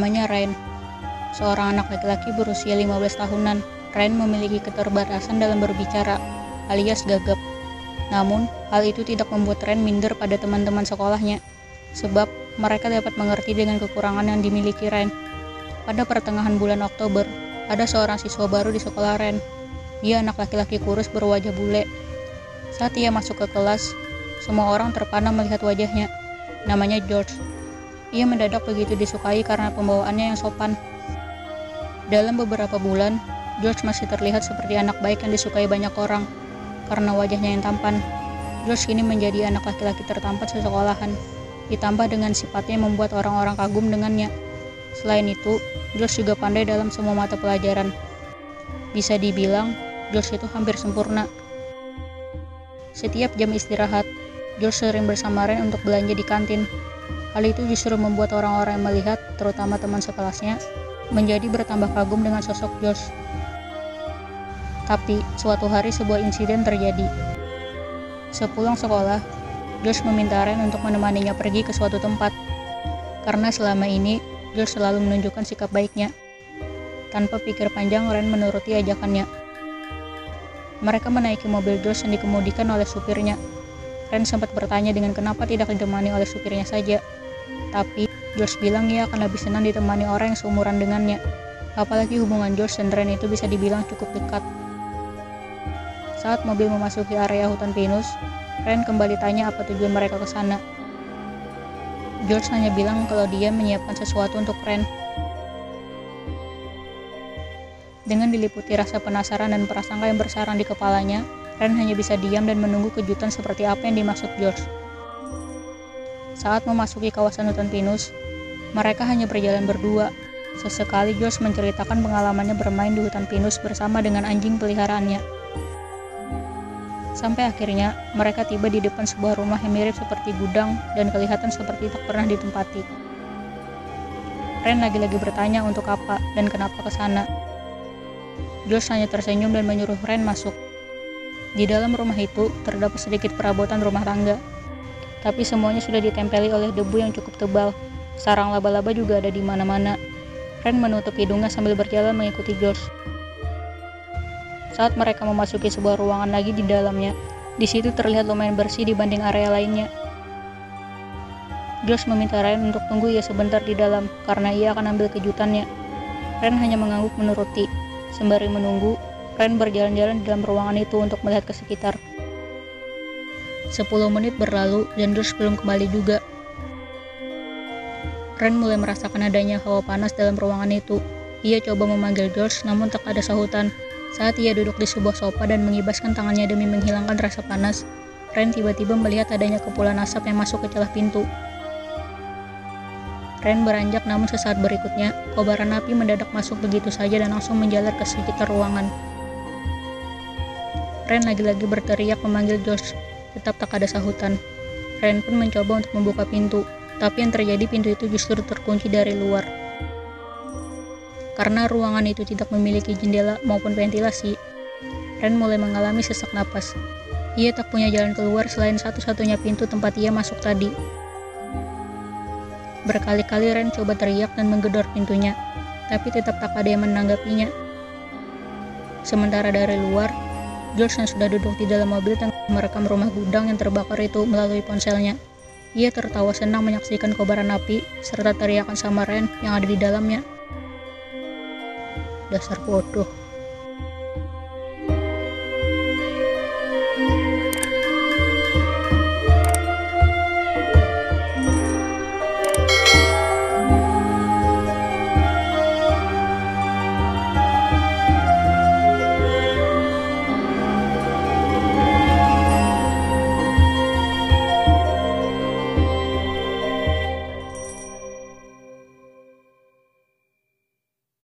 Ryan. Seorang anak laki-laki berusia 15 tahunan, Ryan memiliki keterbatasan dalam berbicara, alias gagap. Namun, hal itu tidak membuat Ryan minder pada teman-teman sekolahnya, sebab mereka dapat mengerti dengan kekurangan yang dimiliki Ryan. Pada pertengahan bulan Oktober, ada seorang siswa baru di sekolah Ren. Dia anak laki-laki kurus berwajah bule. Saat ia masuk ke kelas, semua orang terpana melihat wajahnya. Namanya George. Ia mendadak begitu disukai karena pembawaannya yang sopan. Dalam beberapa bulan, George masih terlihat seperti anak baik yang disukai banyak orang. Karena wajahnya yang tampan, George kini menjadi anak laki-laki tertampan sesekolahan. Ditambah dengan sifatnya yang membuat orang-orang kagum dengannya. Selain itu, George juga pandai dalam semua mata pelajaran. Bisa dibilang, George itu hampir sempurna. Setiap jam istirahat, George sering bersama Ren untuk belanja di kantin. Hal itu justru membuat orang-orang yang melihat, terutama teman sekelasnya, menjadi bertambah kagum dengan sosok George. Tapi, suatu hari sebuah insiden terjadi. Sepulang sekolah, George meminta Ren untuk menemaninya pergi ke suatu tempat. Karena selama ini, George selalu menunjukkan sikap baiknya. Tanpa pikir panjang, Ren menuruti ajakannya. Mereka menaiki mobil George yang dikemudikan oleh supirnya. Ren sempat bertanya dengan kenapa tidak ditemani oleh supirnya saja. Tapi, George bilang ia akan lebih senang ditemani orang yang seumuran dengannya. Apalagi hubungan George dan Ren itu bisa dibilang cukup dekat. Saat mobil memasuki area hutan pinus, Ren kembali tanya apa tujuan mereka ke sana. George hanya bilang kalau dia menyiapkan sesuatu untuk Ren. Dengan diliputi rasa penasaran dan prasangka yang bersarang di kepalanya, Ren hanya bisa diam dan menunggu kejutan seperti apa yang dimaksud George. Saat memasuki kawasan hutan pinus, mereka hanya berjalan berdua. Sesekali George menceritakan pengalamannya bermain di hutan pinus bersama dengan anjing peliharaannya. Sampai akhirnya, mereka tiba di depan sebuah rumah yang mirip seperti gudang dan kelihatan seperti tak pernah ditempati. Ren lagi-lagi bertanya untuk apa dan kenapa ke sana. George hanya tersenyum dan menyuruh Ren masuk. Di dalam rumah itu, terdapat sedikit perabotan rumah tangga. Tapi semuanya sudah ditempeli oleh debu yang cukup tebal. Sarang laba-laba juga ada di mana-mana. Ren menutup hidungnya sambil berjalan mengikuti George. Saat mereka memasuki sebuah ruangan lagi di dalamnya, di situ terlihat lumayan bersih dibanding area lainnya. Josh meminta Ryan untuk tunggu ia sebentar di dalam karena ia akan ambil kejutannya. Ren hanya mengangguk menuruti. Sembari menunggu, Ren berjalan-jalan di dalam ruangan itu untuk melihat ke sekitar. Sepuluh menit berlalu dan Josh belum kembali juga. Ren mulai merasakan adanya hawa panas dalam ruangan itu. Ia coba memanggil George namun tak ada sahutan. Saat ia duduk di sebuah sofa dan mengibaskan tangannya demi menghilangkan rasa panas, Ren tiba-tiba melihat adanya kepulan asap yang masuk ke celah pintu. Ren beranjak namun sesaat berikutnya, kobaran api mendadak masuk begitu saja dan langsung menjalar ke sekitar ruangan. Ren lagi-lagi berteriak memanggil George, tetap tak ada sahutan. Ren pun mencoba untuk membuka pintu, tapi yang terjadi pintu itu justru terkunci dari luar. Karena ruangan itu tidak memiliki jendela maupun ventilasi, Ren mulai mengalami sesak napas. Ia tak punya jalan keluar selain satu-satunya pintu tempat ia masuk tadi. Berkali-kali Ren coba teriak dan menggedor pintunya, tapi tetap tak ada yang menanggapinya. Sementara dari luar, George yang sudah duduk di dalam mobil tengah merekam rumah gudang yang terbakar itu melalui ponselnya. Ia tertawa senang menyaksikan kobaran api serta teriakan sama Ren yang ada di dalamnya dasar bodoh